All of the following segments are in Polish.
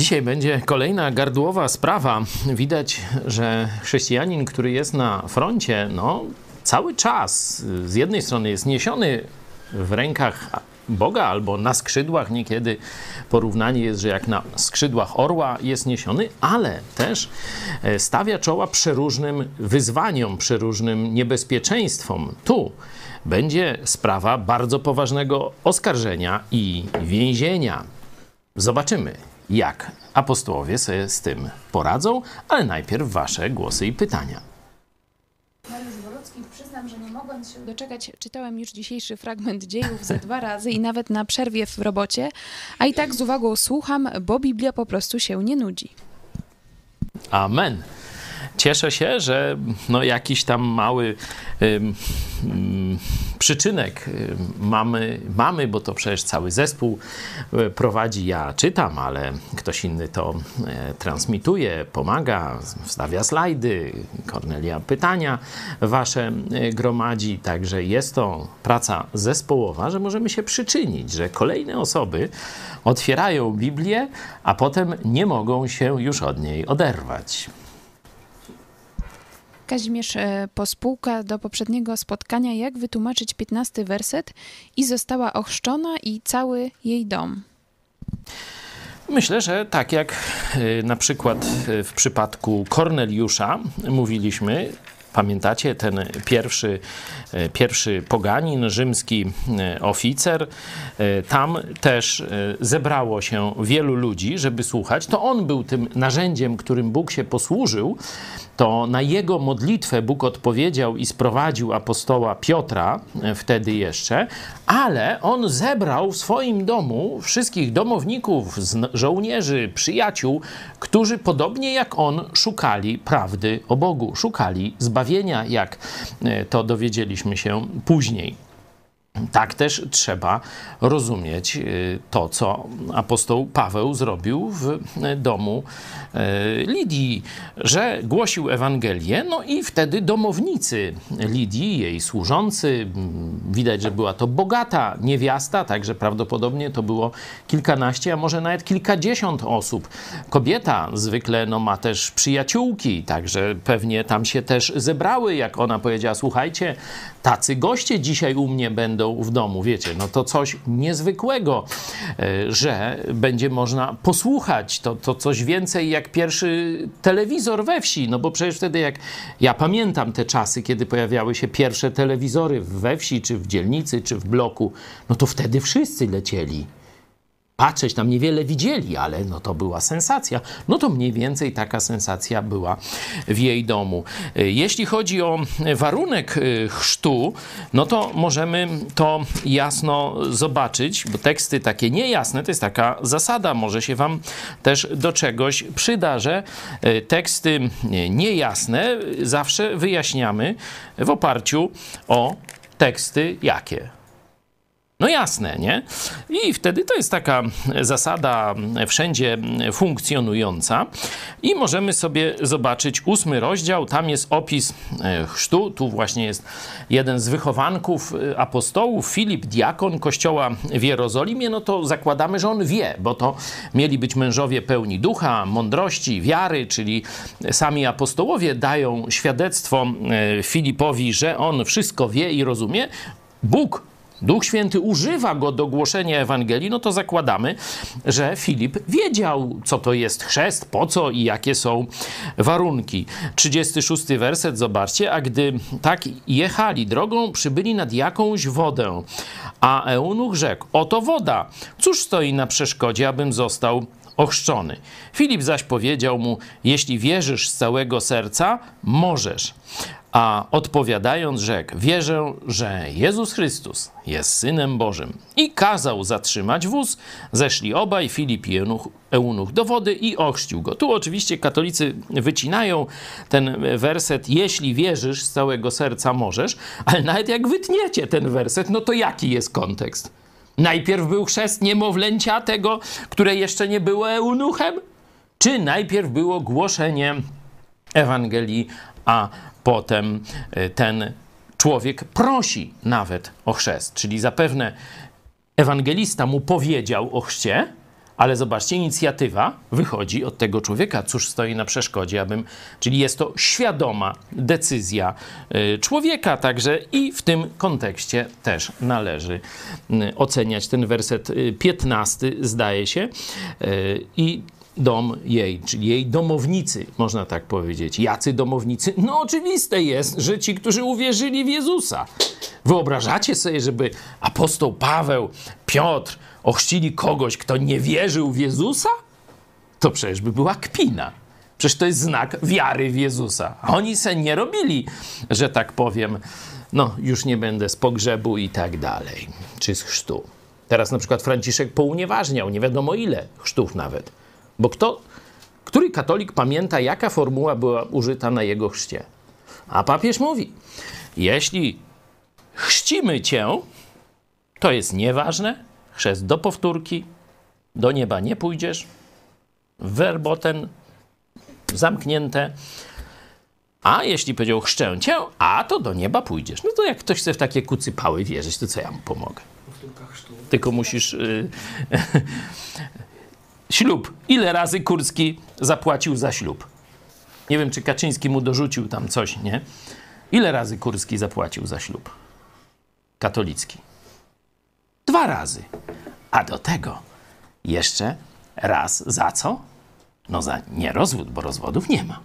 Dzisiaj będzie kolejna gardłowa sprawa. Widać, że chrześcijanin, który jest na froncie, no cały czas z jednej strony jest niesiony w rękach Boga albo na skrzydłach, niekiedy porównanie jest, że jak na skrzydłach orła jest niesiony, ale też e, stawia czoła przeróżnym wyzwaniom, przeróżnym niebezpieczeństwom. Tu będzie sprawa bardzo poważnego oskarżenia i więzienia. Zobaczymy, jak apostołowie sobie z tym poradzą, ale najpierw wasze głosy i pytania. Mariusz Wolucki, przyznam, że nie mogąc się doczekać, czytałem już dzisiejszy fragment dziejów ze dwa razy i nawet na przerwie w robocie, a i tak z uwagą słucham, bo Biblia po prostu się nie nudzi. Amen. Cieszę się, że no jakiś tam mały ym, ym, przyczynek ym, mamy, mamy, bo to przecież cały zespół y, prowadzi. Ja czytam, ale ktoś inny to e, transmituje, pomaga, wstawia slajdy, Kornelia pytania wasze gromadzi. Także jest to praca zespołowa, że możemy się przyczynić, że kolejne osoby otwierają Biblię, a potem nie mogą się już od niej oderwać. Kazimierz e, Pospółka do poprzedniego spotkania, jak wytłumaczyć 15 werset i została ochrzczona i cały jej dom. Myślę, że tak jak y, na przykład y, w przypadku Korneliusza mówiliśmy, Pamiętacie ten pierwszy, pierwszy poganin, rzymski oficer? Tam też zebrało się wielu ludzi, żeby słuchać. To on był tym narzędziem, którym Bóg się posłużył, to na jego modlitwę Bóg odpowiedział i sprowadził apostoła Piotra, e, wtedy jeszcze, ale on zebrał w swoim domu wszystkich domowników, żołnierzy, przyjaciół, którzy podobnie jak on szukali prawdy o Bogu, szukali zbawienia, jak e, to dowiedzieliśmy się później. Tak też trzeba rozumieć y, to, co apostoł Paweł zrobił w domu y, Lidii, że głosił Ewangelię, no i wtedy domownicy Lidii, jej służący, widać, że była to bogata niewiasta, także prawdopodobnie to było kilkanaście, a może nawet kilkadziesiąt osób. Kobieta zwykle no, ma też przyjaciółki, także pewnie tam się też zebrały, jak ona powiedziała, słuchajcie, tacy goście dzisiaj u mnie będą w domu, wiecie, no to coś niezwykłego, e, że będzie można posłuchać, to, to coś więcej jak pierwszy telewizor we wsi, no bo przecież wtedy jak ja pamiętam te czasy, kiedy pojawiały się pierwsze telewizory we wsi, czy w dzielnicy, czy w bloku, no to wtedy wszyscy lecieli patrzeć, tam niewiele widzieli, ale no to była sensacja. No to mniej więcej taka sensacja była w jej domu. Jeśli chodzi o warunek y, chrztu, no to możemy to jasno zobaczyć, bo teksty takie niejasne, to jest taka zasada, może się wam też do czegoś przyda, że y, teksty niejasne zawsze wyjaśniamy w oparciu o teksty jakie? No jasne, nie? I wtedy to jest taka zasada wszędzie funkcjonująca. I możemy sobie zobaczyć ósmy rozdział. Tam jest opis e, chrztu. Tu właśnie jest jeden z wychowanków e, apostołów, Filip, diakon kościoła w Jerozolimie. No to zakładamy, że on wie, bo to mieli być mężowie pełni ducha, mądrości, wiary, czyli sami apostołowie dają świadectwo e, Filipowi, że on wszystko wie i rozumie. Bóg Duch Święty używa go do głoszenia Ewangelii, no to zakładamy, że Filip wiedział, co to jest chrzest, po co i jakie są warunki. 36 werset, zobaczcie, a gdy tak jechali drogą, przybyli nad jakąś wodę, a eunuch rzekł, oto woda, cóż stoi na przeszkodzie, abym został ochrzczony. Filip zaś powiedział mu: Jeśli wierzysz z całego serca, możesz. A odpowiadając, rzekł: Wierzę, że Jezus Chrystus jest synem Bożym. I kazał zatrzymać wóz. Zeszli obaj, Filip i eunuch, eunuch do wody i ochrzcił go. Tu oczywiście katolicy wycinają ten werset: Jeśli wierzysz z całego serca, możesz, ale nawet jak wytniecie ten werset, no to jaki jest kontekst? Najpierw był chrzest niemowlęcia tego, które jeszcze nie było eunuchem? Czy najpierw było głoszenie Ewangelii, a potem e, ten człowiek prosi nawet o chrzest? Czyli zapewne ewangelista mu powiedział o chrzcie, Ale zobaczcie, inicjatywa wychodzi od tego człowieka. Cóż stoi na przeszkodzie, abym. Czyli jest to świadoma decyzja y, człowieka, także i w tym kontekście też należy oceniać ten werset 15, zdaje się. I dom jej, czyli jej domownicy, można tak powiedzieć. Jacy domownicy? No oczywiste jest, że ci, którzy uwierzyli w Jezusa. Wyobrażacie sobie, żeby apostoł Paweł, Piotr ochrzcili kogoś, kto nie wierzył w Jezusa? To przecież by była kpina. Przecież to jest znak wiary w Jezusa. A oni se nie robili, że tak powiem, no już nie będę z pogrzebu i tak dalej, czy z chrztu. Teraz na przykład Franciszek pounieważniał, nie wiadomo ile chrztów nawet. Bo kto, który katolik pamięta, jaka formuła była użyta na jego chrzcie? A papież mówi, jeśli chrzcimy cię, to jest nieważne, chrzest do powtórki, do nieba nie pójdziesz, werboten zamknięte, a jeśli powiedział chrzczę cię, a to do nieba pójdziesz. No to jak ktoś chce w takie kucypały wierzyć, to co ja mu pomogę? Tylko musisz... Y, ślub. Ile razy Kurski zapłacił za ślub? Nie wiem, czy Kaczyński mu dorzucił tam coś, nie? Ile razy Kurski zapłacił za ślub? Katolicki. Dwa razy. A do tego jeszcze raz za co? No za nierozwód, bo rozwodów nie ma.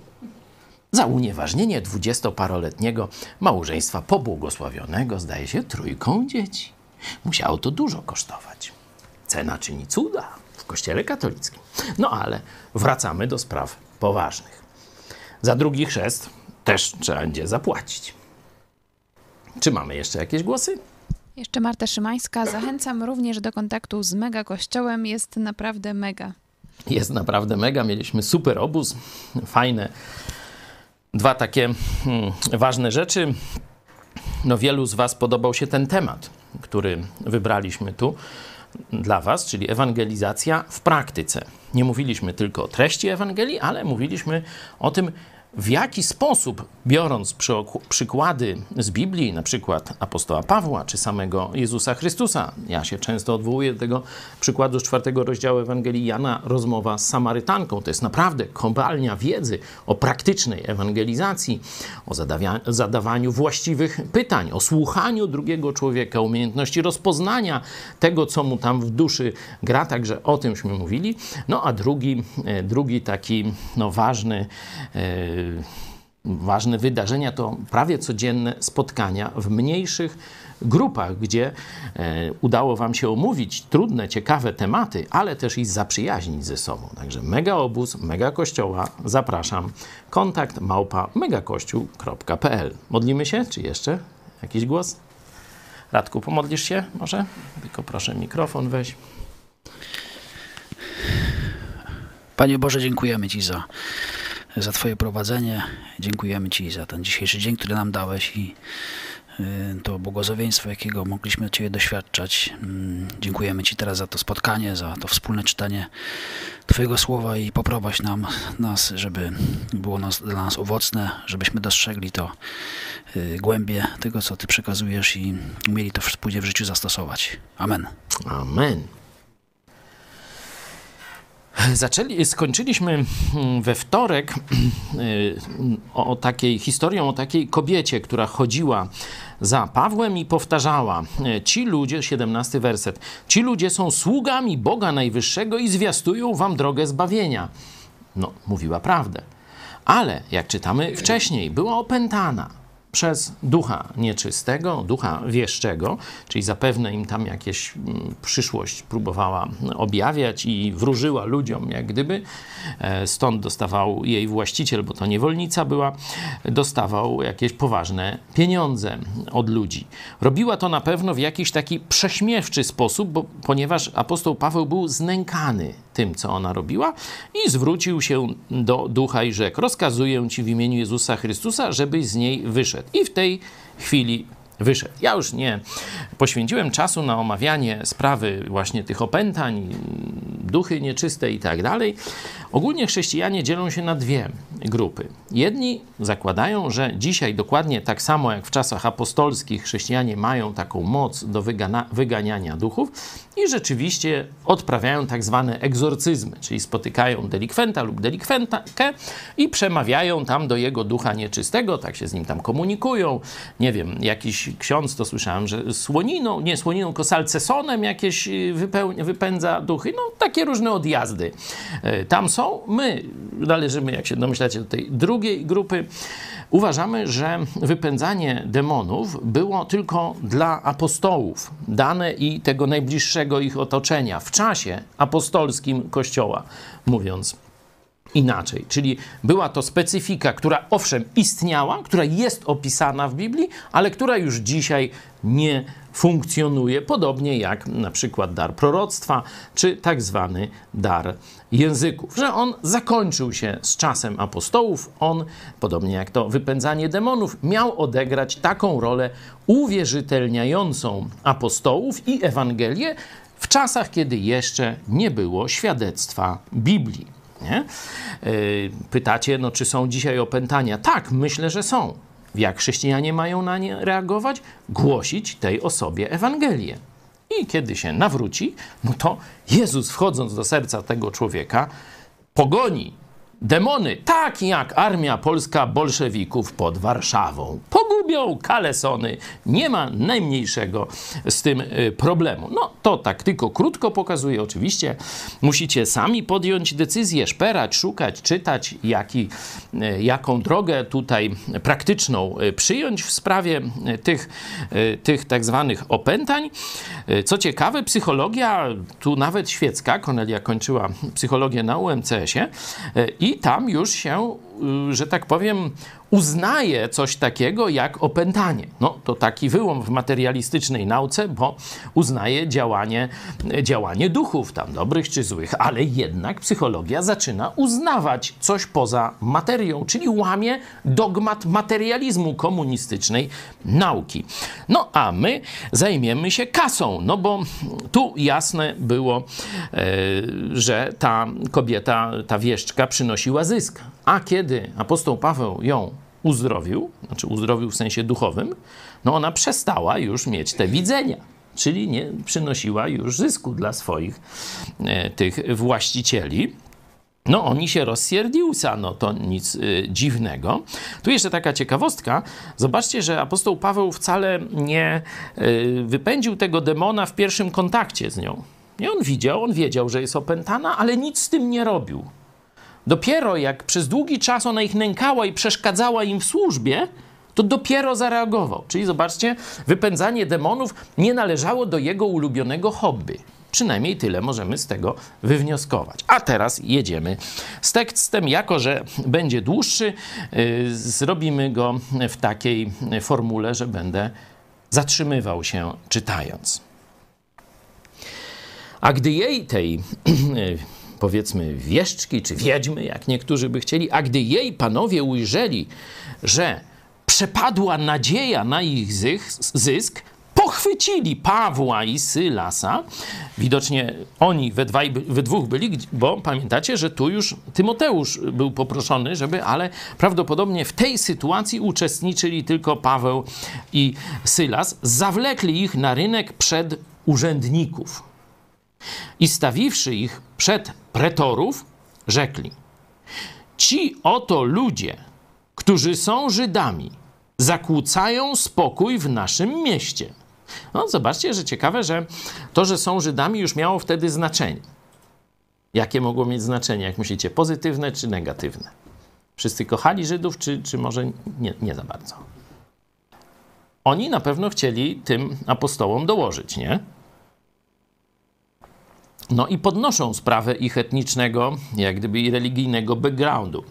Za unieważnienie dwudziestoparoletniego małżeństwa pobłogosławionego, zdaje się, trójką dzieci. Musiało to dużo kosztować. Cena czyni cuda w kościele katolickim. No ale wracamy do spraw poważnych. Za drugi chrzest też trzeba będzie zapłacić. Czy mamy jeszcze jakieś głosy? Jeszcze Marta Szymańska. Zachęcam również do kontaktu z Mega Kościołem. Jest naprawdę mega. Jest naprawdę mega. Mieliśmy super obóz. Fajne. Dwa takie hmm, ważne rzeczy. No wielu z Was podobał się ten temat, który wybraliśmy tu dla Was, czyli ewangelizacja w praktyce. Nie mówiliśmy tylko o treści Ewangelii, ale mówiliśmy o tym, w jaki sposób, biorąc przykłady z Biblii, na przykład apostoła Pawła czy samego Jezusa Chrystusa, ja się często odwołuję do tego przykładu z czwartego rozdziału Ewangelii Jana, rozmowa z Samarytanką. To jest naprawdę kopalnia wiedzy o praktycznej ewangelizacji, o zadawaniu właściwych pytań, o słuchaniu drugiego człowieka, umiejętności rozpoznania tego, co mu tam w duszy gra, także o tymśmy mówili. No a drugi, e, drugi taki no, ważny e, ważne wydarzenia to prawie codzienne spotkania w mniejszych grupach, gdzie e, udało Wam się omówić trudne, ciekawe tematy, ale też i zaprzyjaźnić ze sobą. Także mega obóz, mega kościoła, zapraszam. Kontakt małpa megakościół.pl. Modlimy się? Czy jeszcze jakiś głos? Radku, pomodlisz się może? Tylko proszę mikrofon weź. Panie Boże, dziękujemy Ci za za Twoje prowadzenie. Dziękujemy Ci za ten dzisiejszy dzień, który nam dałeś i y, to błogosławieństwo, jakiego mogliśmy od Ciebie doświadczać. Mm, dziękujemy Ci teraz za to spotkanie, za to wspólne czytanie Twojego słowa i poprowadź nam, nas, żeby było nas, dla nas owocne, żebyśmy dostrzegli to y, głębie tego, co Ty przekazujesz i umieli to wspólnie w życiu zastosować. Amen. Amen. Zaczęli, skończyliśmy mm, we wtorek y, o takiej historią o takiej kobiecie, która chodziła za Pawłem i powtarzała: Ci ludzie, 17 werset, ci ludzie są sługami Boga Najwyższego i zwiastują wam drogę zbawienia. No, mówiła prawdę. Ale jak czytamy wcześniej, była opętana przez ducha nieczystego, ducha wieszczego, czyli zapewne im tam jakieś mm, przyszłość próbowała objawiać i wróżyła ludziom, jak gdyby. E, stąd dostawał jej właściciel, bo to niewolnica była, dostawał jakieś poważne pieniądze od ludzi. Robiła to na pewno w jakiś taki prześmiewczy sposób, bo, ponieważ apostoł Paweł był znękany tym, co ona robiła i zwrócił się do ducha i rzekł: Rozkazuję ci w imieniu Jezusa Chrystusa, żebyś z niej wyszedł. I w tej chwili wyszedł. Ja już nie poświęciłem czasu na omawianie sprawy właśnie tych opętań, duchy nieczyste i tak dalej. Ogólnie chrześcijanie dzielą się na dwie grupy. Jedni zakładają, że dzisiaj dokładnie tak samo jak w czasach apostolskich chrześcijanie mają taką moc do wygana, wyganiania duchów i rzeczywiście odprawiają tak zwane egzorcyzmy, czyli spotykają delikwenta lub delikwentkę i przemawiają tam do jego ducha nieczystego, tak się z nim tam komunikują. Nie wiem, jakiś ksiądz, to słyszałem, że słoniną, nie słoniną, tylko salcesonem jakieś y, wypędza duchy. No, takie różne odjazdy y, tam są My należymy, jak się domyślacie, do tej drugiej grupy. Uważamy, że wypędzanie demonów było tylko dla apostołów, dane i tego najbliższego ich otoczenia w czasie apostolskim Kościoła, mówiąc inaczej. Czyli była to specyfika, która owszem istniała, która jest opisana w Biblii, ale która już dzisiaj nie funkcjonuje, podobnie jak na przykład dar proroctwa, czy tak zwany dar języków. Że on zakończył się z czasem apostołów, on, podobnie jak to wypędzanie demonów, miał odegrać taką rolę uwierzytelniającą apostołów i Ewangelię w czasach, kiedy jeszcze nie było świadectwa Biblii. Nie? Yy, pytacie, no, czy są dzisiaj opętania? Tak, myślę, że są. Jak chrześcijanie mają na nie reagować? Głosić tej osobie Ewangelię. I kiedy się nawróci, no to Jezus wchodząc do serca tego człowieka, pogoni demony, tak jak armia polska bolszewików pod Warszawą. Pogubią kalesony, nie ma najmniejszego z tym y, problemu. No to tak tylko krótko pokazuje. Oczywiście musicie sami podjąć decyzję, szperać, szukać, czytać, jaki, y, jaką drogę tutaj praktyczną y, przyjąć w sprawie tych, tych tak zwanych opętań. Co ciekawe, psychologia, tu nawet świecka, Konelia kończyła psychologię na UMCS-ie i tam już się, że tak powiem, uznaje coś takiego jak opętanie. No to taki wyłom w materialistycznej nauce, bo uznaje działanie, działanie duchów, tam dobrych czy złych, ale jednak psychologia zaczyna uznawać coś poza materią, czyli łamie dogmat materializmu komunistycznej nauki. No a my zajmiemy się kasą, no bo tu jasne było, e, że ta kobieta, ta wieszczka przynosiła zysk. A kiedy apostoł Paweł ją uzdrowił, znaczy uzdrowił w sensie duchowym, no ona przestała już mieć te widzenia, czyli nie przynosiła już zysku dla swoich e, tych właścicieli. No, oni się rozsierdziłsa, no to nic y, dziwnego. Tu jeszcze taka ciekawostka. Zobaczcie, że apostoł Paweł wcale nie y, wypędził tego demona w pierwszym kontakcie z nią. I on widział, on wiedział, że jest opętana, ale nic z tym nie robił. Dopiero jak przez długi czas ona ich nękała i przeszkadzała im w służbie, to dopiero zareagował. Czyli zobaczcie, wypędzanie demonów nie należało do jego ulubionego hobby. Przynajmniej tyle możemy z tego wywnioskować. A teraz jedziemy z tekstem. Jako, że będzie dłuższy, yy, zrobimy go w takiej formule, że będę zatrzymywał się czytając. A gdy jej tej powiedzmy wieszczki czy wiedźmy, jak niektórzy by chcieli, a gdy jej panowie ujrzeli, że przepadła nadzieja na ich zysk, pochwycili Pawła i Sylasa. Widocznie oni we, dwaj, we dwóch byli, bo pamiętacie, że tu już Tymoteusz był poproszony, żeby, ale prawdopodobnie w tej sytuacji uczestniczyli tylko Paweł i Sylas. Zawlekli ich na rynek przed urzędników. I stawiwszy ich przed pretorów, rzekli: Ci oto ludzie, którzy są Żydami, zakłócają spokój w naszym mieście. No, zobaczcie, że ciekawe, że to, że są Żydami, już miało wtedy znaczenie. Jakie mogło mieć znaczenie, jak myślicie, pozytywne czy negatywne? Wszyscy kochali Żydów, czy, czy może nie, nie za bardzo? Oni na pewno chcieli tym apostołom dołożyć, nie? No i podnoszą sprawę ich etnicznego, jak gdyby i religijnego backgroundu.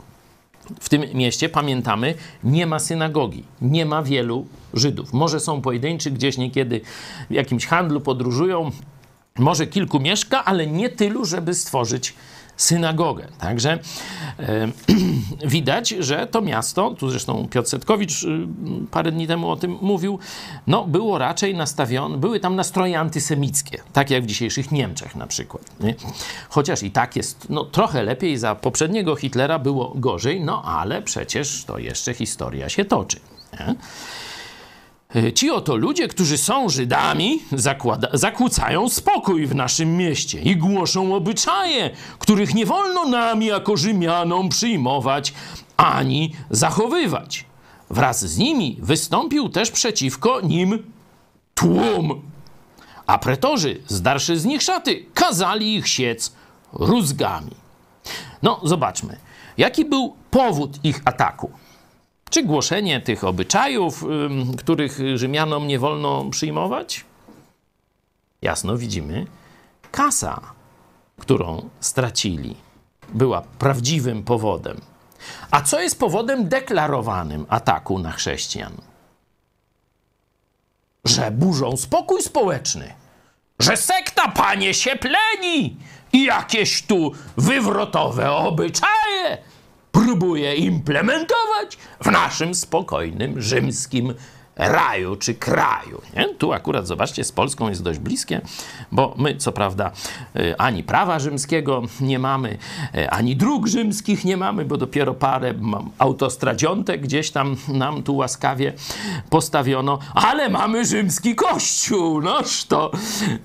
W tym mieście, pamiętamy, nie ma synagogi, nie ma wielu Żydów. Może są pojedynczy, gdzieś niekiedy w jakimś handlu podróżują, może kilku mieszka, ale nie tylu, żeby stworzyć synagogę. Także e, widać, że to miasto, tu zresztą Piotr Setkowicz y, parę dni temu o tym mówił, no było raczej nastawione, były tam nastroje antysemickie, tak jak w dzisiejszych Niemczech na przykład. Nie? Chociaż i tak jest no, trochę lepiej, za poprzedniego Hitlera było gorzej, no ale przecież to jeszcze historia się toczy. Nie? E, ci oto ludzie, którzy są Żydami, zakłada, zakłócają spokój w naszym mieście i głoszą obyczaje, których nie wolno nam jako Rzymianom przyjmować ani zachowywać. Wraz z nimi wystąpił też przeciwko nim tłum. A pretorzy, zdarszy z nich szaty, kazali ich siec rózgami. No, zobaczmy. Jaki był powód ich ataku? Czy głoszenie tych obyczajów, których Rzymianom nie wolno przyjmować? Jasno widzimy, kasa, którą stracili, była prawdziwym powodem. A co jest powodem deklarowanym ataku na chrześcijan? Że burzą spokój społeczny, że sekta panie się pleni i jakieś tu wywrotowe obyczaje próbuje implementować w naszym spokojnym rzymskim raju czy kraju. Nie? Tu akurat, zobaczcie, z Polską jest dość bliskie, bo my, co prawda, y, ani prawa rzymskiego nie mamy, y, ani dróg rzymskich nie mamy, bo dopiero parę autostradziątek gdzieś tam nam tu łaskawie postawiono, ale mamy rzymski kościół. Noż to,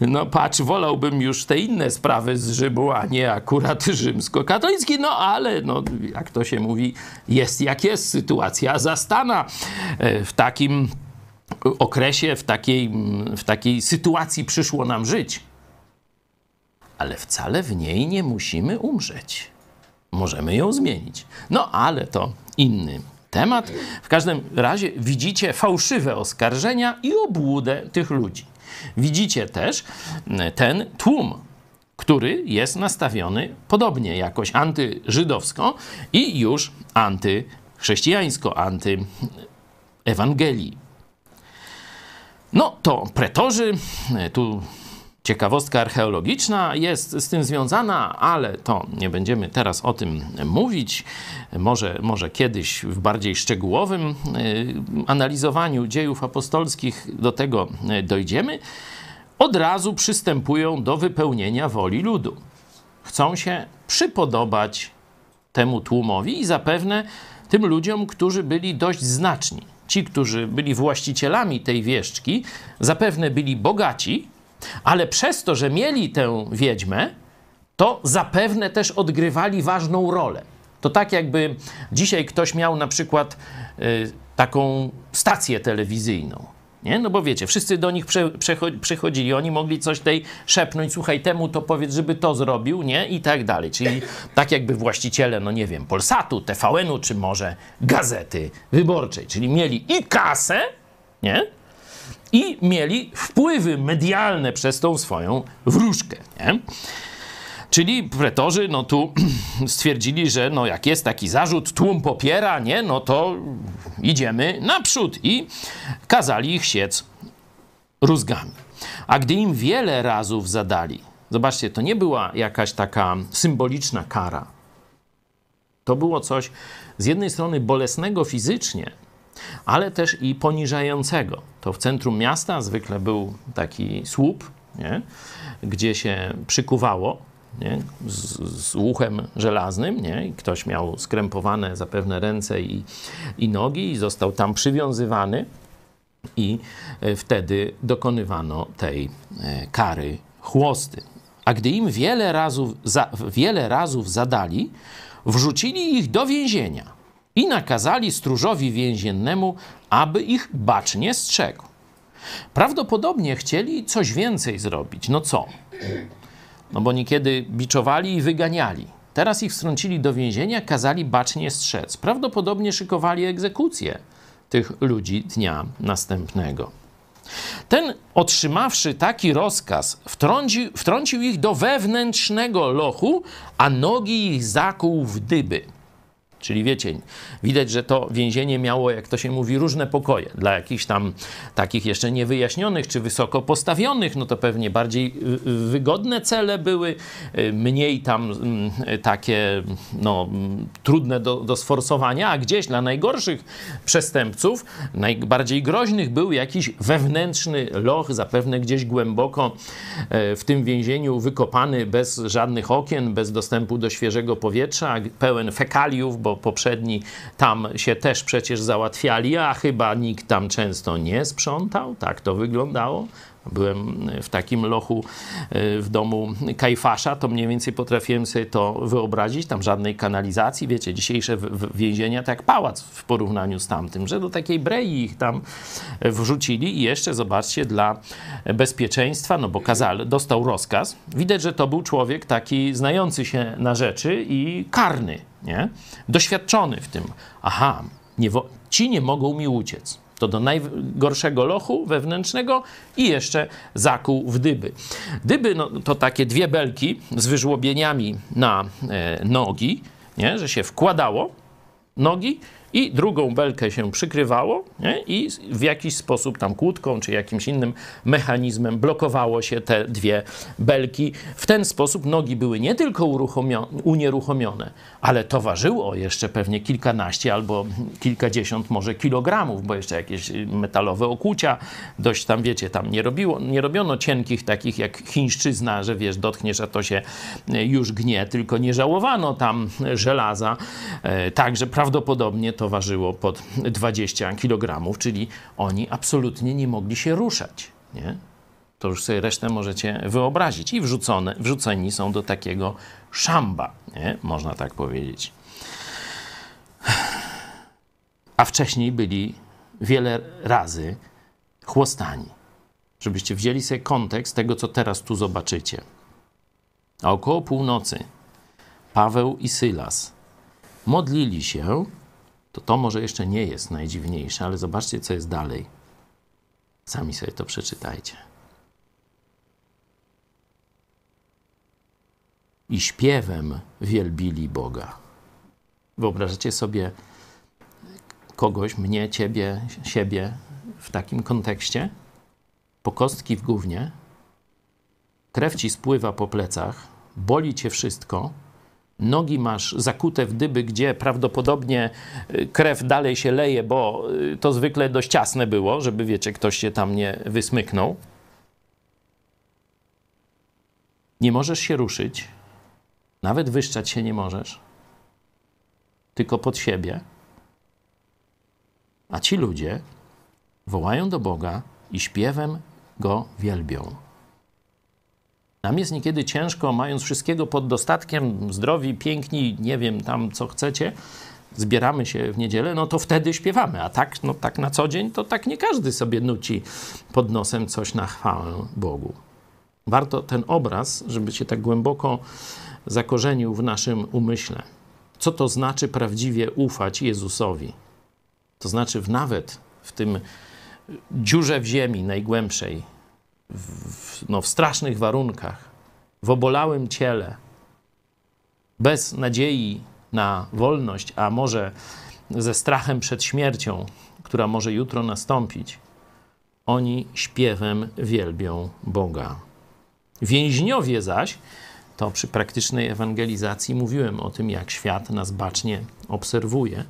no patrz, wolałbym już te inne sprawy z Rzymu, a nie akurat rzymsko-katolicki, no ale, no, jak to się mówi, jest jak jest, sytuacja zastana y, w takim okresie, w takiej, w takiej sytuacji przyszło nam żyć. Ale wcale w niej nie musimy umrzeć. Możemy ją zmienić. No ale to inny temat. W każdym razie widzicie fałszywe oskarżenia i obłudę tych ludzi. Widzicie też ten tłum, który jest nastawiony podobnie jakoś antyżydowsko i już antychrześcijańsko, antyewangelii no to pretorzy, tu ciekawostka archeologiczna jest z tym związana, ale to nie będziemy teraz o tym mówić. Może, może kiedyś w bardziej szczegółowym e, analizowaniu dziejów apostolskich do tego e, dojdziemy. Od razu przystępują do wypełnienia woli ludu. Chcą się przypodobać temu tłumowi i zapewne tym ludziom, którzy byli dość znaczni ci, którzy byli właścicielami tej wieszczki, zapewne byli bogaci, ale przez to, że mieli tę wiedźmę, to zapewne też odgrywali ważną rolę. To tak jakby dzisiaj ktoś miał na przykład y, taką stację telewizyjną. Nie? No bo wiecie, wszyscy do nich prze, przychodzili, oni mogli coś tej szepnąć, słuchaj, temu to powiedz, żeby to zrobił, nie? I tak dalej. Czyli tak jakby właściciele, no nie wiem, Polsatu, TVN-u, czy może Gazety Wyborczej. Czyli mieli i kasę, nie? I mieli wpływy medialne przez tą swoją wróżkę, nie? Czyli pretorzy no tu stwierdzili, że no jak jest taki zarzut, tłum popiera, nie, no to idziemy naprzód i kazali ich siec rózgami. A gdy im wiele razów zadali, zobaczcie, to nie była jakaś taka symboliczna kara. To było coś z jednej strony bolesnego fizycznie, ale też i poniżającego. To w centrum miasta zwykle był taki słup, nie? gdzie się przykuwało nie? Z, z łuchem żelaznym. Nie? I ktoś miał skrępowane zapewne ręce i, i nogi i został tam przywiązywany i e, wtedy dokonywano tej e, kary chłosty. A gdy im wiele razów, za, wiele razów zadali, wrzucili ich do więzienia i nakazali stróżowi więziennemu, aby ich bacznie strzegł. Prawdopodobnie chcieli coś więcej zrobić. No co? No bo niekiedy biczowali i wyganiali. Teraz ich wstrącili do więzienia, kazali bacznie strzec. Prawdopodobnie szykowali egzekucję tych ludzi dnia następnego. Ten, otrzymawszy taki rozkaz, wtrącił, wtrącił ich do wewnętrznego lochu, a nogi ich zakłuł w dyby. Czyli wiecie, widać, że to więzienie miało, jak to się mówi, różne pokoje. Dla jakichś tam takich jeszcze niewyjaśnionych czy wysoko postawionych, no to pewnie bardziej y, y, wygodne cele były, y, mniej tam mm, takie no, mm, trudne do, do sforsowania, a gdzieś dla najgorszych przestępców, najbardziej groźnych był jakiś wewnętrzny loch, zapewne gdzieś głęboko w tym więzieniu wykopany bez żadnych okien, bez dostępu do świeżego powietrza, pełen fekaliów, bo poprzedni tam się też przecież załatwiali, a chyba nikt tam często nie sprzątał. Tak to wyglądało. Byłem w takim lochu e, w domu Kajfasza, to mniej więcej potrafiłem sobie to wyobrazić. Tam żadnej kanalizacji, wiecie, dzisiejsze więzienia to jak pałac w porównaniu z tamtym, że do takiej brei ich tam wrzucili i jeszcze zobaczcie, dla bezpieczeństwa, no bo Kazal dostał rozkaz. Widać, że to był człowiek taki znający się na rzeczy i karny, nie? Doświadczony w tym. Aha, nie ci nie mogą mi uciec to do najgorszego lochu wewnętrznego i jeszcze zakuł w dyby. Dyby no, to takie dwie belki z wyżłobieniami na e, nogi, nie? że się wkładało nogi i drugą belkę się przykrywało nie? i w jakiś sposób tam kłódką czy jakimś innym mechanizmem blokowało się te dwie belki. W ten sposób nogi były nie tylko unieruchomione, ale towarzyło jeszcze pewnie kilkanaście albo kilkadziesiąt może kilogramów, bo jeszcze jakieś metalowe okucia, dość tam wiecie, tam nie, robiło, nie robiono cienkich takich jak chińszczyzna, że wiesz, dotkniesz, a to się już gnie, tylko nie żałowano tam żelaza, e, także prawdopodobnie to ważyło pod 20 kg, czyli oni absolutnie nie mogli się ruszać. Nie? To już sobie resztę możecie wyobrazić. I wrzucone, wrzuceni są do takiego szamba, nie? można tak powiedzieć. A wcześniej byli wiele razy chłostani. Żebyście wzięli sobie kontekst tego, co teraz tu zobaczycie. A około północy Paweł i Sylas modlili się to to może jeszcze nie jest najdziwniejsze, ale zobaczcie, co jest dalej. Sami sobie to przeczytajcie. I śpiewem wielbili Boga. Wyobrażacie sobie kogoś, mnie, ciebie, siebie w takim kontekście? Po kostki w gównie, krew ci spływa po plecach, boli cię wszystko, nogi masz zakute w dyby, gdzie prawdopodobnie y, krew dalej się leje, bo y, to zwykle dość ciasne było, żeby wiecie, ktoś się tam nie wysmyknął. Nie możesz się ruszyć, nawet wyszczać się nie możesz, tylko pod siebie. A ci ludzie wołają do Boga i śpiewem go wielbią. Nam jest niekiedy ciężko, mając wszystkiego pod dostatkiem, zdrowi, piękni, nie wiem tam co chcecie, zbieramy się w niedzielę, no to wtedy śpiewamy. A tak, no tak na co dzień, to tak nie każdy sobie nuci pod nosem coś na chwałę Bogu. Warto ten obraz, żeby się tak głęboko zakorzenił w naszym umyśle. Co to znaczy prawdziwie ufać Jezusowi? To znaczy w, nawet w tym dziurze w ziemi najgłębszej, w, no, w strasznych warunkach, w obolałym ciele, bez nadziei na wolność, a może ze strachem przed śmiercią, która może jutro nastąpić, oni śpiewem wielbią Boga. Więźniowie zaś, to przy praktycznej ewangelizacji mówiłem o tym, jak świat nas bacznie obserwuje.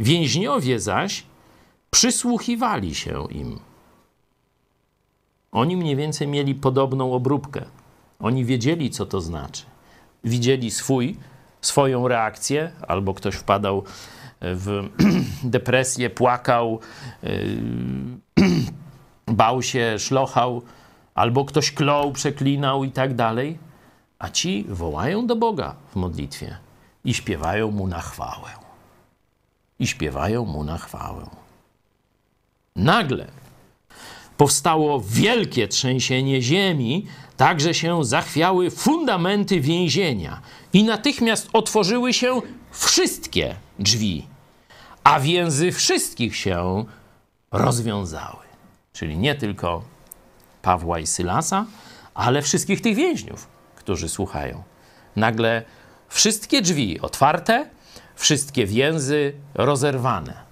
Więźniowie zaś przysłuchiwali się im. Oni mniej więcej mieli podobną obróbkę. Oni wiedzieli, co to znaczy. Widzieli swój, swoją reakcję, albo ktoś wpadał w depresję, płakał, yy, bał się, szlochał, albo ktoś klął, przeklinał i tak dalej. A ci wołają do Boga w modlitwie i śpiewają mu na chwałę. I śpiewają mu na chwałę. Nagle powstało wielkie trzęsienie ziemi, tak że się zachwiały fundamenty więzienia i natychmiast otworzyły się wszystkie drzwi, a więzy wszystkich się rozwiązały. Czyli nie tylko Pawła i Sylasa, ale wszystkich tych więźniów, którzy słuchają. Nagle wszystkie drzwi otwarte, wszystkie więzy rozerwane.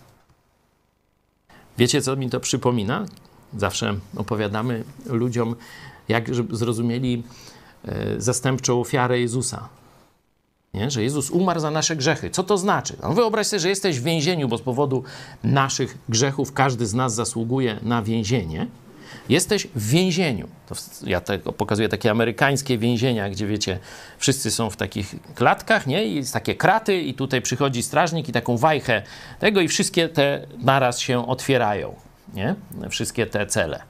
Wiecie, co mi to przypomina? Zawsze opowiadamy ludziom, jak zrozumieli e, zastępczą ofiarę Jezusa. Nie? Że Jezus umarł za nasze grzechy. Co to znaczy? No wyobraź sobie, że jesteś w więzieniu, bo z powodu naszych grzechów każdy z nas zasługuje na więzienie. Jesteś w więzieniu. To ja tego pokazuję takie amerykańskie więzienia, gdzie wiecie, wszyscy są w takich klatkach, nie? I jest takie kraty, i tutaj przychodzi strażnik i taką wajchę tego, i wszystkie te naraz się otwierają, nie? Wszystkie te cele.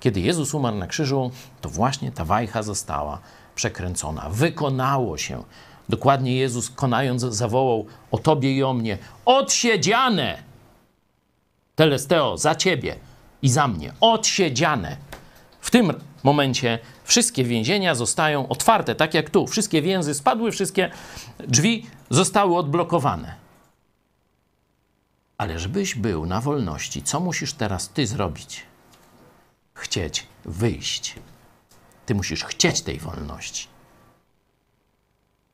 Kiedy Jezus umarł na krzyżu, to właśnie ta wajcha została przekręcona. Wykonało się. Dokładnie Jezus, konając, zawołał o tobie i o mnie: Odsiedziane! Telesteo, za ciebie i za mnie. Odsiedziane. W tym momencie wszystkie więzienia zostają otwarte, tak jak tu. Wszystkie więzy spadły, wszystkie drzwi zostały odblokowane. Ale żebyś był na wolności, co musisz teraz ty zrobić? Chcieć wyjść. Ty musisz chcieć tej wolności.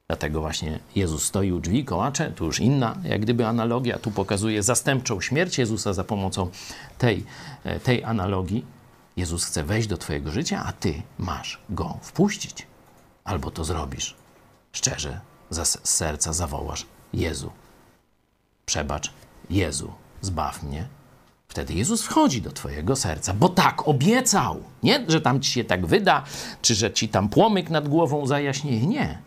Dlatego właśnie Jezus stoi u drzwi, kołacze, tu już inna, jak gdyby analogia, tu pokazuje zastępczą śmierć Jezusa za pomocą tej, e, tej analogii. Jezus chce wejść do Twojego życia, a Ty masz Go wpuścić. Albo to zrobisz. Szczerze, z serca zawołasz Jezu. Przebacz, Jezu, zbaw mnie. Wtedy Jezus wchodzi do Twojego serca, bo tak obiecał. Nie, że tam Ci się tak wyda, czy że Ci tam płomyk nad głową zajaśnieje. Nie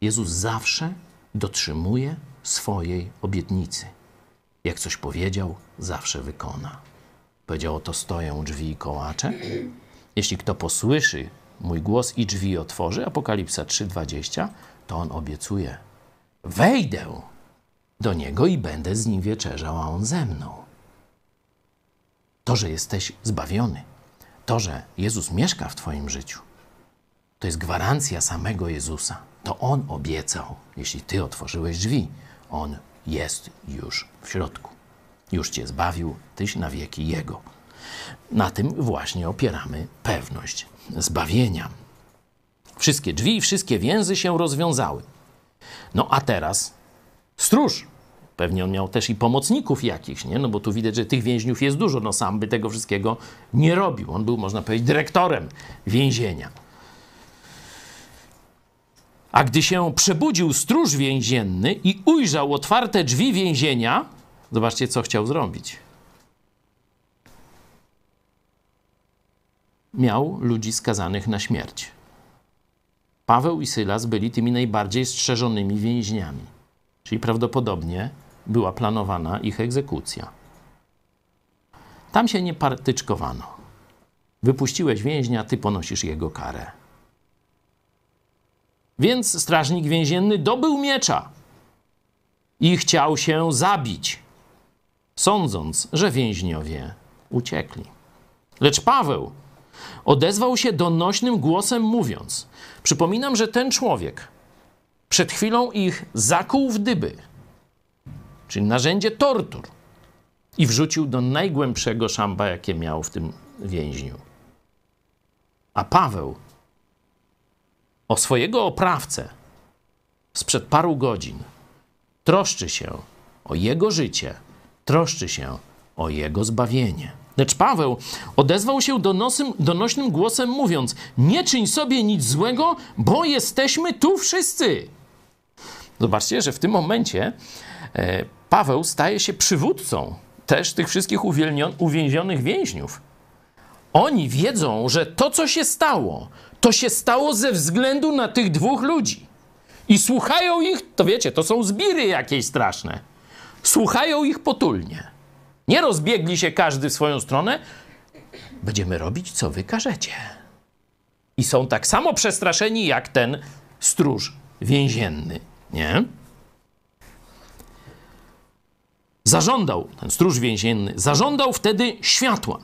Jezus zawsze dotrzymuje swojej obietnicy. Jak coś powiedział, zawsze wykona. Powiedział: Oto stoję u drzwi i kołacze. Jeśli kto posłyszy mój głos i drzwi otworzy, Apokalipsa 3:20, to on obiecuje: Wejdę do niego i będę z nim wieczerzał, a on ze mną. To, że jesteś zbawiony, to, że Jezus mieszka w Twoim życiu, to jest gwarancja samego Jezusa. To On obiecał, jeśli Ty otworzyłeś drzwi, On jest już w środku. Już Cię zbawił, Tyś na wieki Jego. Na tym właśnie opieramy pewność zbawienia. Wszystkie drzwi, wszystkie więzy się rozwiązały. No a teraz stróż. Pewnie on miał też i pomocników jakichś, nie? No bo tu widać, że tych więźniów jest dużo. No sam by tego wszystkiego nie robił. On był, można powiedzieć, dyrektorem więzienia. A gdy się przebudził stróż więzienny i ujrzał otwarte drzwi więzienia, zobaczcie, co chciał zrobić. Miał ludzi skazanych na śmierć. Paweł i Sylas byli tymi najbardziej strzeżonymi więźniami, czyli prawdopodobnie była planowana ich egzekucja. Tam się nie partyczkowano. Wypuściłeś więźnia, ty ponosisz jego karę. Więc strażnik więzienny dobył miecza i chciał się zabić, sądząc, że więźniowie uciekli. Lecz Paweł odezwał się donośnym głosem, mówiąc: Przypominam, że ten człowiek przed chwilą ich zakuł w dyby, czyli narzędzie tortur, i wrzucił do najgłębszego szamba, jakie miał w tym więźniu. A Paweł o swojego oprawcę sprzed paru godzin, troszczy się o jego życie, troszczy się o jego zbawienie. Lecz Paweł odezwał się donosym, donośnym głosem, mówiąc: Nie czyń sobie nic złego, bo jesteśmy tu wszyscy. Zobaczcie, że w tym momencie e, Paweł staje się przywódcą też tych wszystkich uwięzionych więźniów. Oni wiedzą, że to, co się stało, to się stało ze względu na tych dwóch ludzi. I słuchają ich, to wiecie, to są zbiry jakieś straszne. Słuchają ich potulnie. Nie rozbiegli się każdy w swoją stronę. Będziemy robić, co wy każecie. I są tak samo przestraszeni jak ten stróż więzienny, nie? Zażądał, ten stróż więzienny, zażądał wtedy światła.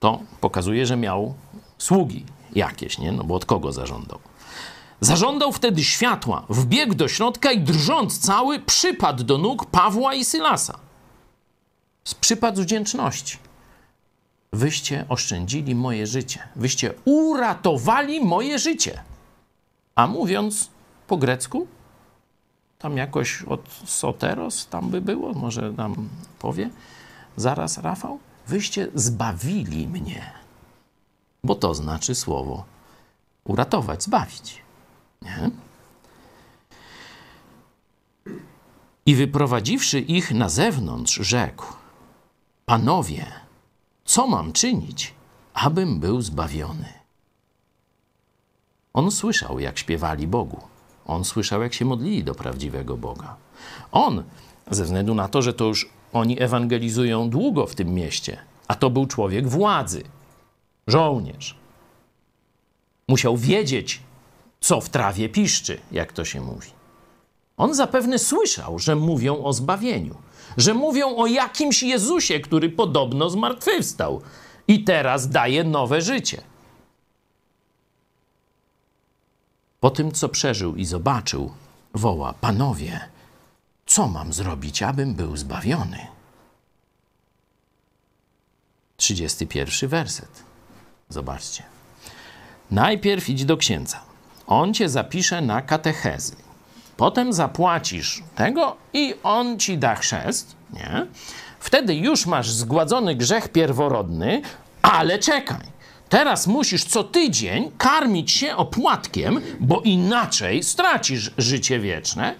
To pokazuje, że miał sługi, jakieś, nie? No bo od kogo zażądał? Zażądał wtedy światła, wbiegł do środka i drżąc cały przypadł do nóg Pawła i Sylasa. Przypadł z wdzięczności. Wyście oszczędzili moje życie. Wyście uratowali moje życie. A mówiąc po grecku, tam jakoś od soteros tam by było, może nam powie zaraz Rafał? Wyście zbawili mnie, bo to znaczy słowo uratować, zbawić. Nie? I wyprowadziwszy ich na zewnątrz, rzekł: Panowie, co mam czynić, abym był zbawiony? On słyszał, jak śpiewali Bogu. On słyszał, jak się modlili do prawdziwego Boga. On, ze względu na to, że to już oni ewangelizują długo w tym mieście, a to był człowiek władzy, żołnierz. Musiał wiedzieć, co w trawie piszczy, jak to się mówi. On zapewne słyszał, że mówią o zbawieniu, że mówią o jakimś Jezusie, który podobno zmartwychwstał i teraz daje nowe życie. Po tym, co przeżył i zobaczył, woła: Panowie, co mam zrobić, abym był zbawiony? 31 werset. Zobaczcie. Najpierw idź do księdza. On cię zapisze na katechezy. Potem zapłacisz tego i on ci da chrzest, nie? Wtedy już masz zgładzony grzech pierworodny, ale czekaj. Teraz musisz co tydzień karmić się opłatkiem, bo inaczej stracisz życie wieczne.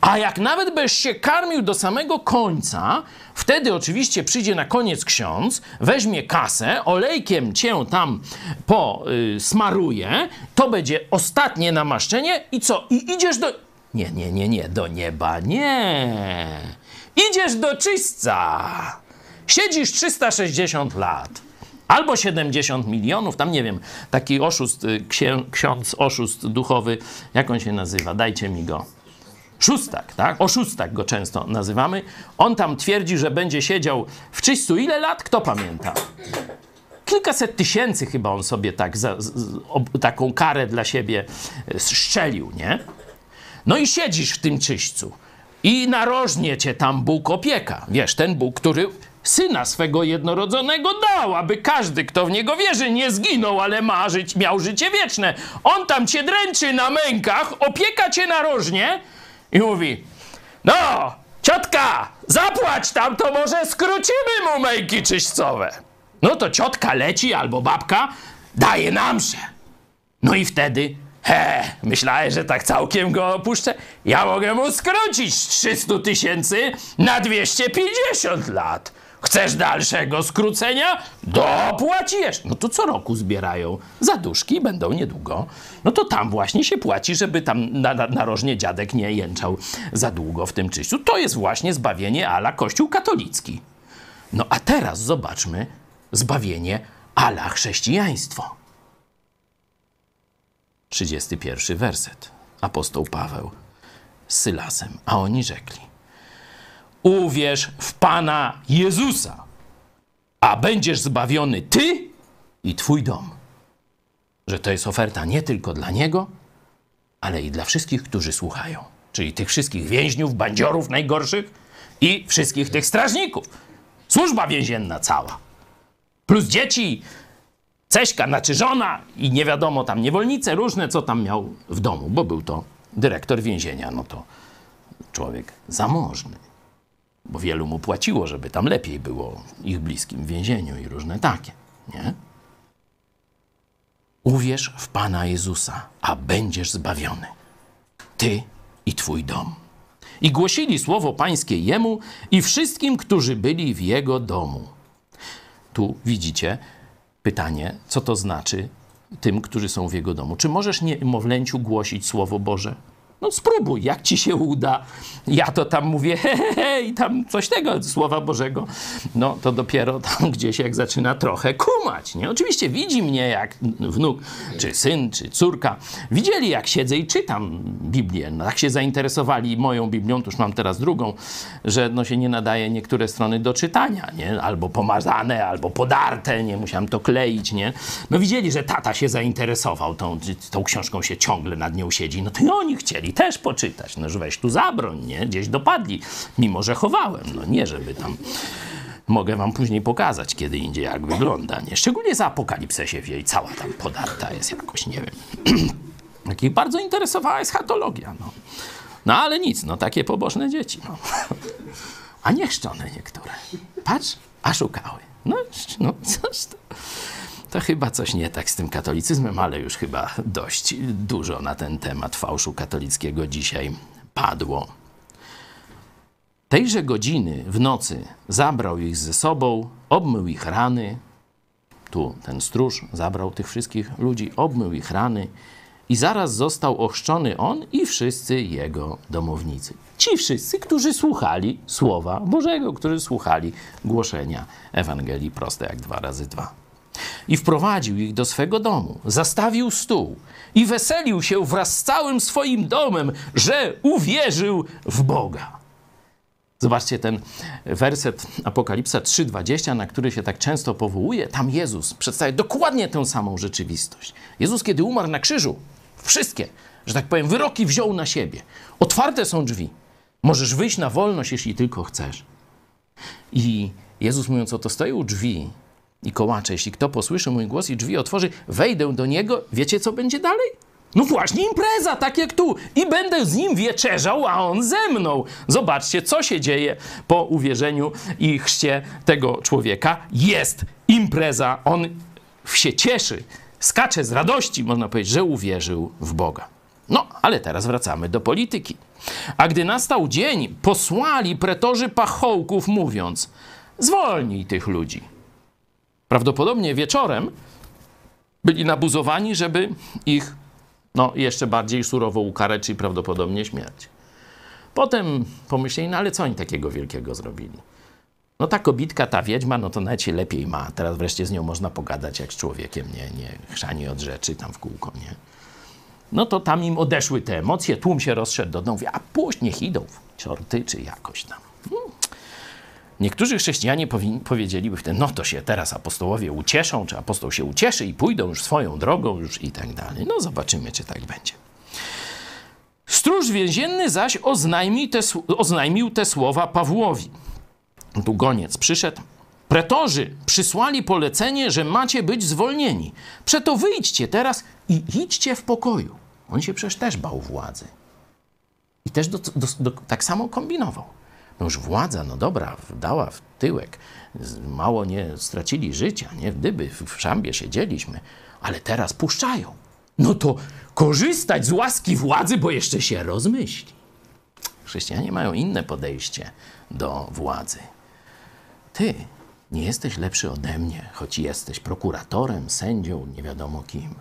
A jak nawet byś się karmił do samego końca, wtedy oczywiście przyjdzie na koniec ksiądz, weźmie kasę, olejkiem cię tam posmaruje, to będzie ostatnie namaszczenie i co? I idziesz do... Nie, nie, nie, nie, do nieba, nie. Idziesz do czyśćca. Siedzisz 360 lat. Albo 70 milionów, tam nie wiem, taki oszust, y, księ, ksiądz oszust duchowy, jak on się nazywa? Dajcie mi go. Szóstak, tak? Oszustak go często nazywamy. On tam twierdzi, że będzie siedział w czyśćcu ile lat? Kto pamięta? Kilkaset tysięcy chyba on sobie tak za, z, ob, taką karę dla siebie szczelił, nie? No i siedzisz w tym czyśćcu i narożnie cię tam Bóg opieka. Wiesz, ten Bóg, który syna swego jednorodzonego dał, aby każdy, kto w niego wierzy, nie zginął, ale ma żyć, miał życie wieczne. On tam cię dręczy na mękach, opieka cię narożnie i mówi: No, ciotka, zapłać tam, to może skrócimy mu męki czyśćcowe. No to ciotka leci albo babka daje nam się. No i wtedy He, myślałem, że tak całkiem go opuszczę. Ja mogę mu skrócić z 300 tysięcy na 250 lat. Chcesz dalszego skrócenia? Dopłacisz. No to co roku zbierają zaduszki, będą niedługo. No to tam właśnie się płaci, żeby tam na, na, narożnie dziadek nie jęczał za długo w tym czyściu. To jest właśnie zbawienie ala Kościół katolicki. No a teraz zobaczmy zbawienie ala chrześcijaństwo. 31 werset. Apostoł Paweł z Sylasem, a oni rzekli: Uwierz w Pana Jezusa, a będziesz zbawiony ty i twój dom. Że to jest oferta nie tylko dla niego, ale i dla wszystkich, którzy słuchają. Czyli tych wszystkich więźniów, bandziorów najgorszych i wszystkich tych strażników. Służba więzienna cała. Plus dzieci, Ceśka, znaczy żona i nie wiadomo tam niewolnice różne, co tam miał w domu, bo był to dyrektor więzienia, no to człowiek zamożny, bo wielu mu płaciło, żeby tam lepiej było ich bliskim w więzieniu i różne takie, nie? Uwierz w Pana Jezusa, a będziesz zbawiony. Ty i twój dom. I głosili słowo pańskie jemu i wszystkim, którzy byli w jego domu. Tu widzicie, pytanie, co to znaczy tym, którzy są w jego domu. Czy możesz niemowlęciu głosić Słowo Boże? No spróbuj, jak ci się uda. Ja to tam mówię, he, he, he, i tam coś tego Słowa Bożego. No to dopiero tam gdzieś jak zaczyna trochę kumać, nie? Oczywiście widzi mnie jak wnuk, czy syn, czy córka. Widzieli jak siedzę i czytam Biblię. No, tak się zainteresowali moją Biblią, to już mam teraz drugą, że no się nie nadaje niektóre strony do czytania, nie? Albo pomazane, albo podarte, nie? Musiałem to kleić, nie? No widzieli, że tata się zainteresował tą, tą książką, się ciągle nad nią siedzi. No to i oni chcieli też poczytać. No, że weź tu zabroń, nie? Gdzieś dopadli, mimo że chowałem. No nie, żeby tam... Mogę wam później pokazać, kiedy indziej, jak wygląda, nie? Szczególnie za apokalipsę się wie i cała tam podarta jest jakoś, nie wiem. Takich bardzo interesowała eschatologia, no. No ale nic, no takie pobożne dzieci. No. A niechrzczone niektóre. Patrz, a szukały. No, no coś to, to chyba coś nie tak z tym katolicyzmem, ale już chyba dość dużo na ten temat fałszu katolickiego dzisiaj padło. Tejże godziny w nocy zabrał ich ze sobą, obmył ich rany. Tu ten stróż zabrał tych wszystkich ludzi, obmył ich rany i zaraz został ochrzczony on i wszyscy jego domownicy. Ci wszyscy, którzy słuchali słowa Bożego, którzy słuchali głoszenia Ewangelii proste jak dwa razy dwa. I wprowadził ich do swego domu, zastawił stół i weselił się wraz z całym swoim domem, że uwierzył w Boga. Zobaczcie ten werset Apokalipsa 3:20, na który się tak często powołuje. Tam Jezus przedstawia dokładnie tę samą rzeczywistość. Jezus, kiedy umarł na krzyżu, wszystkie, że tak powiem, wyroki wziął na siebie. Otwarte są drzwi. Możesz wyjść na wolność, jeśli tylko chcesz. I Jezus mówiąc o to, stoi u drzwi i kołacze. Jeśli kto posłyszy mój głos i drzwi otworzy, wejdę do niego. Wiecie, co będzie dalej? No właśnie impreza, tak jak tu. I będę z nim wieczerzał, a on ze mną. Zobaczcie, co się dzieje po uwierzeniu i chrzcie tego człowieka. Jest impreza. On się cieszy, skacze z radości, można powiedzieć, że uwierzył w Boga. No, ale teraz wracamy do polityki. A gdy nastał dzień, posłali pretorzy pachołków, mówiąc: Zwolnij tych ludzi. Prawdopodobnie wieczorem byli nabuzowani, żeby ich no, jeszcze bardziej surowo ukarać, czyli prawdopodobnie śmierć. Potem pomyśleli, no ale co oni takiego wielkiego zrobili? No ta kobitka, ta wiedźma, no to nawet się lepiej ma. Teraz wreszcie z nią można pogadać jak z człowiekiem, nie, nie chrzani od rzeczy tam w kółko, nie? No to tam im odeszły te emocje, tłum się rozszedł do domu, a niech idą, ciorty czy jakoś tam. Niektórzy chrześcijanie powiedzieliby wtedy, no to się teraz apostołowie ucieszą, czy apostoł się ucieszy i pójdą już swoją drogą już i tak dalej. No zobaczymy, czy tak będzie. Stróż więzienny zaś oznajmił te, oznajmił te słowa Pawłowi. Tu goniec przyszedł. Pretorzy przysłali polecenie, że macie być zwolnieni. Przeto wyjdźcie teraz i idźcie w pokoju. On się przecież też bał władzy. I też do, do, do, tak samo kombinował. No już władza, no dobra, dała w tyłek. Mało nie stracili życia, nie? Gdyby w szambie siedzieliśmy, ale teraz puszczają. No to korzystać z łaski władzy, bo jeszcze się rozmyśli. Chrześcijanie mają inne podejście do władzy. Ty nie jesteś lepszy ode mnie, choć jesteś prokuratorem, sędzią, nie wiadomo kim.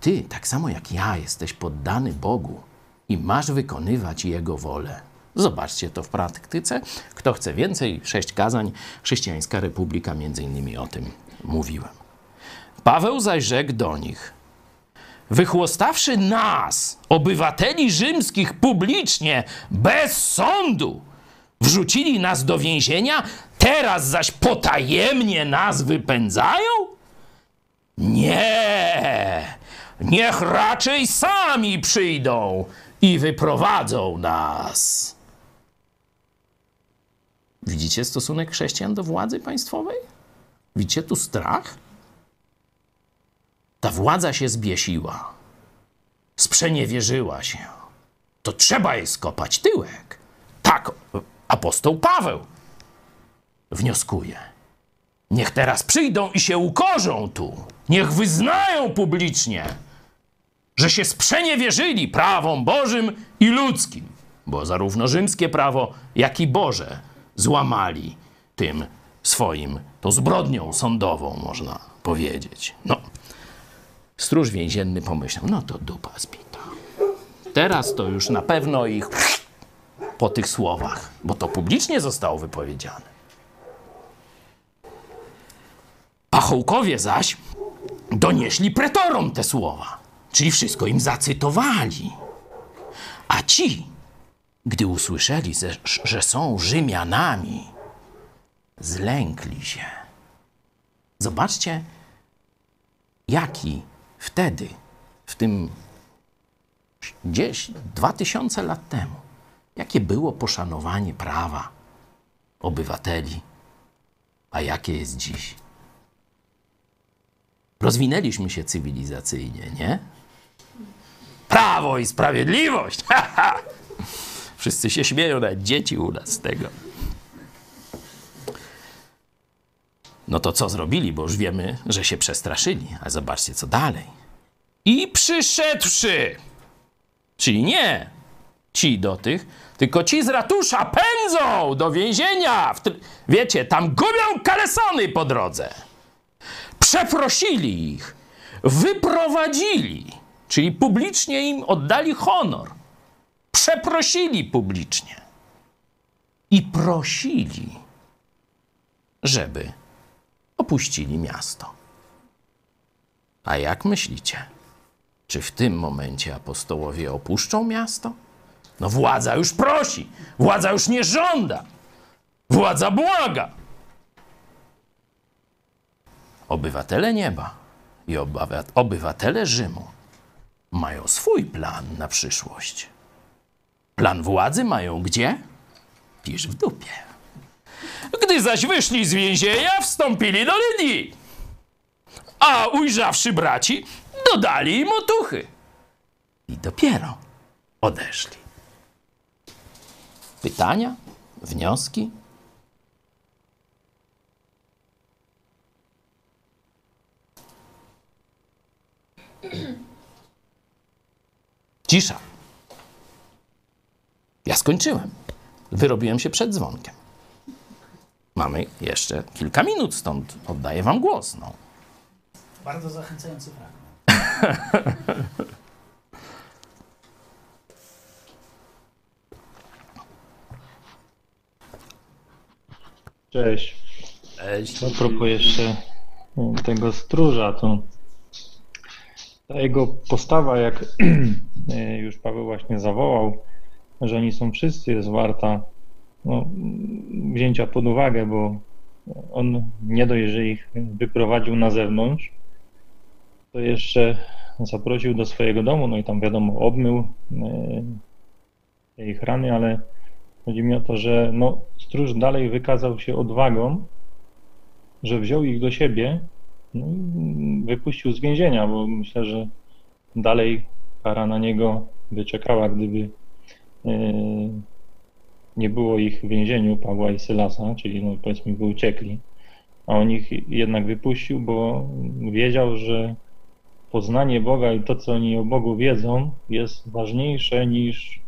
Ty, tak samo jak ja, jesteś poddany Bogu i masz wykonywać Jego wolę. Zobaczcie to w praktyce. Kto chce więcej, sześć kazań, Chrześcijańska Republika, między innymi o tym mówiłem. Paweł zaś rzekł do nich, wychłostawszy nas, obywateli rzymskich, publicznie, bez sądu, wrzucili nas do więzienia, teraz zaś potajemnie nas wypędzają? Nie! Niech raczej sami przyjdą i wyprowadzą nas. Widzicie stosunek chrześcijan do władzy państwowej? Widzicie tu strach? Ta władza się zbiesiła, sprzeniewierzyła się. To trzeba jej skopać tyłek. Tak, apostoł Paweł wnioskuje. Niech teraz przyjdą i się ukorzą tu. Niech wyznają publicznie, że się sprzeniewierzyli prawom Bożym i ludzkim, bo zarówno rzymskie prawo, jak i Boże złamali tym swoim, tą zbrodnią sądową, można powiedzieć. No, stróż więzienny pomyślał, no to dupa zbita. Teraz to już na pewno ich po tych słowach, bo to publicznie zostało wypowiedziane. Pachołkowie zaś donieśli pretorom te słowa, czyli wszystko im zacytowali. A ci, gdy usłyszeli, że są Rzymianami, zlękli się. Zobaczcie, jaki wtedy, w tym gdzieś dwa tysiące lat temu, jakie było poszanowanie prawa obywateli, a jakie jest dziś. Rozwinęliśmy się cywilizacyjnie, nie? prawo i sprawiedliwość. Wszyscy się śmieją, nawet dzieci u nas z tego. No to co zrobili, bo już wiemy, że się przestraszyli. A zobaczcie, co dalej. I przyszedłszy, czyli nie ci do tych, tylko ci z ratusza pędzą do więzienia. Wiecie, tam gubią kalesony po drodze. Przeprosili ich, wyprowadzili, czyli publicznie im oddali honor. Przeprosili publicznie i prosili, żeby opuścili miasto. A jak myślicie? Czy w tym momencie apostołowie opuszczą miasto? No władza już prosi, władza już nie żąda, władza błaga. Obywatele nieba i obywatele Rzymu mają swój plan na przyszłość. Plan władzy mają gdzie? Pisz w dupie. Gdy zaś wyszli z więzienia, wstąpili do Lydii. A ujrzawszy braci, dodali im otuchy. I dopiero odeszli. Pytania? Wnioski? Cisza. Ja skończyłem. Wyrobiłem się przed dzwonkiem. Mamy jeszcze kilka minut, stąd oddaję wam głos. No. Bardzo zachęcający fragment. Cześć. Cześć. A propos jeszcze tego stróża, to ta jego postawa, jak już Paweł właśnie zawołał, że oni są wszyscy, jest warta no, wzięcia pod uwagę, bo on nie dość, że ich wyprowadził na zewnątrz, to jeszcze zaprosił do swojego domu, no i tam wiadomo, obmył e, ich rany, ale chodzi mi o to, że no, stróż dalej wykazał się odwagą, że wziął ich do siebie no i wypuścił z więzienia, bo myślę, że dalej kara na niego wyczekała, gdyby nie było ich w więzieniu, Pawła i Sylasa, czyli no powiedzmy by uciekli, a on ich jednak wypuścił, bo wiedział, że poznanie Boga i to, co oni o Bogu wiedzą, jest ważniejsze niż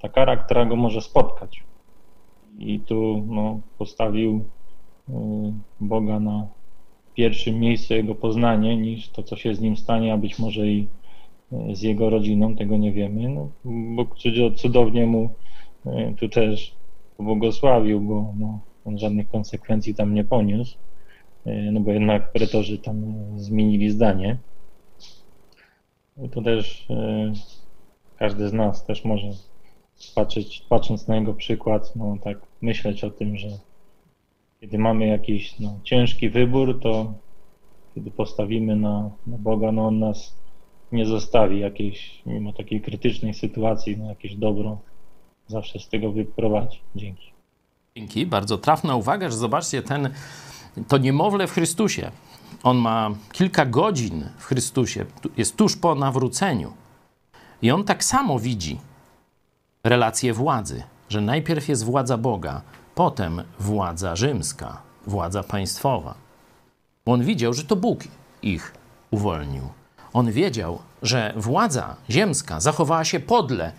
ta kara, która go może spotkać. I tu no, postawił y, Boga na pierwszym miejscu jego poznanie niż to, co się z nim stanie, a być może i y, z jego rodziną, tego nie wiemy. No, Bóg cudownie mu y, tu też błogosławił, bo no, on żadnych konsekwencji tam nie poniósł, no bo jednak pretorzy tam zmienili zdanie. To też każdy z nas też może patrzeć, patrząc na jego przykład, no tak myśleć o tym, że kiedy mamy jakiś no, ciężki wybór, to kiedy postawimy na, na Boga, no on nas nie zostawi jakiejś, mimo takiej krytycznej sytuacji, no jakieś dobro zawsze z tego wyprowadzi. Dzięki. Dzięki, bardzo trafna uwaga, że zobaczcie, ten, to niemowlę w Chrystusie, on ma kilka godzin w Chrystusie, jest tuż po nawróceniu. I on tak samo widzi relację władzy, że najpierw jest władza Boga, potem władza rzymska, władza państwowa. On widział, że to Bóg ich uwolnił. On wiedział, że władza ziemska zachowała się podle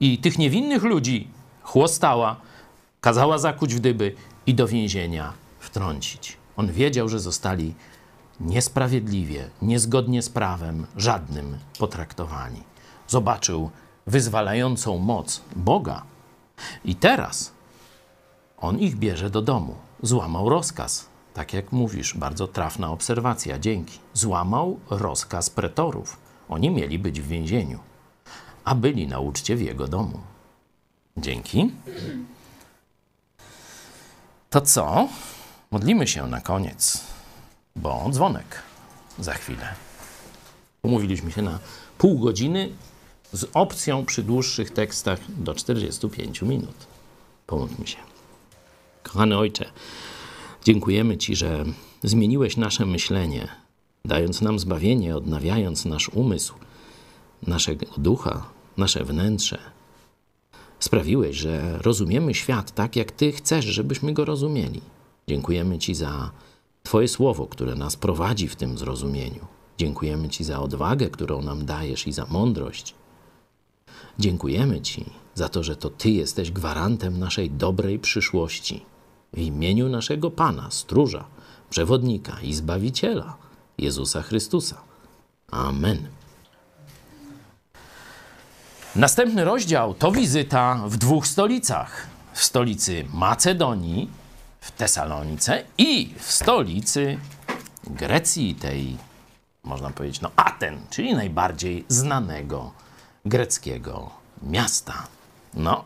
i tych niewinnych ludzi chłostała, kazała zakuć w dyby i do więzienia wtrącić. On wiedział, że zostali niesprawiedliwie, niezgodnie z prawem, żadnym potraktowani. Zobaczył wyzwalającą moc Boga. I teraz on ich bierze do domu. Złamał rozkaz. Tak jak mówisz, bardzo trafna obserwacja, dzięki. Złamał rozkaz pretorów. Oni mieli być w więzieniu, a byli na uczcie w jego domu. Dzięki. To co? Modlimy się na koniec, bo dzwonek za chwilę. Umówiliśmy się na pół godziny z opcją przy dłuższych tekstach do 45 minut. Pomódlmy się. Kochany Ojcze, dziękujemy Ci, że zmieniłeś nasze myślenie, dając nam zbawienie, odnawiając nasz umysł, naszego ducha, nasze wnętrze. Sprawiłeś, że rozumiemy świat tak, jak Ty chcesz, żebyśmy go rozumieli. Dziękujemy Ci za Twoje słowo, które nas prowadzi w tym zrozumieniu. Dziękujemy Ci za odwagę, którą nam dajesz i za mądrość. Dziękujemy Ci za to, że to Ty jesteś gwarantem naszej dobrej przyszłości. W imieniu naszego Pana, Stróża, Przewodnika i Zbawiciela, Jezusa Chrystusa. Amen. Następny rozdział to wizyta w dwóch stolicach. W stolicy Macedonii, w Tesalonice i w stolicy Grecji, tej, można powiedzieć, no Aten, czyli najbardziej znanego greckiego miasta. No,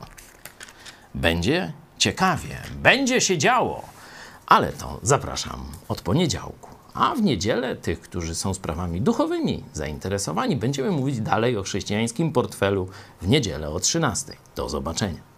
będzie ciekawie, będzie się działo, ale to zapraszam od poniedziałku. A w niedzielę tych, którzy są sprawami duchowymi zainteresowani, będziemy mówić dalej o chrześcijańskim portfelu w niedzielę o 13. Do zobaczenia.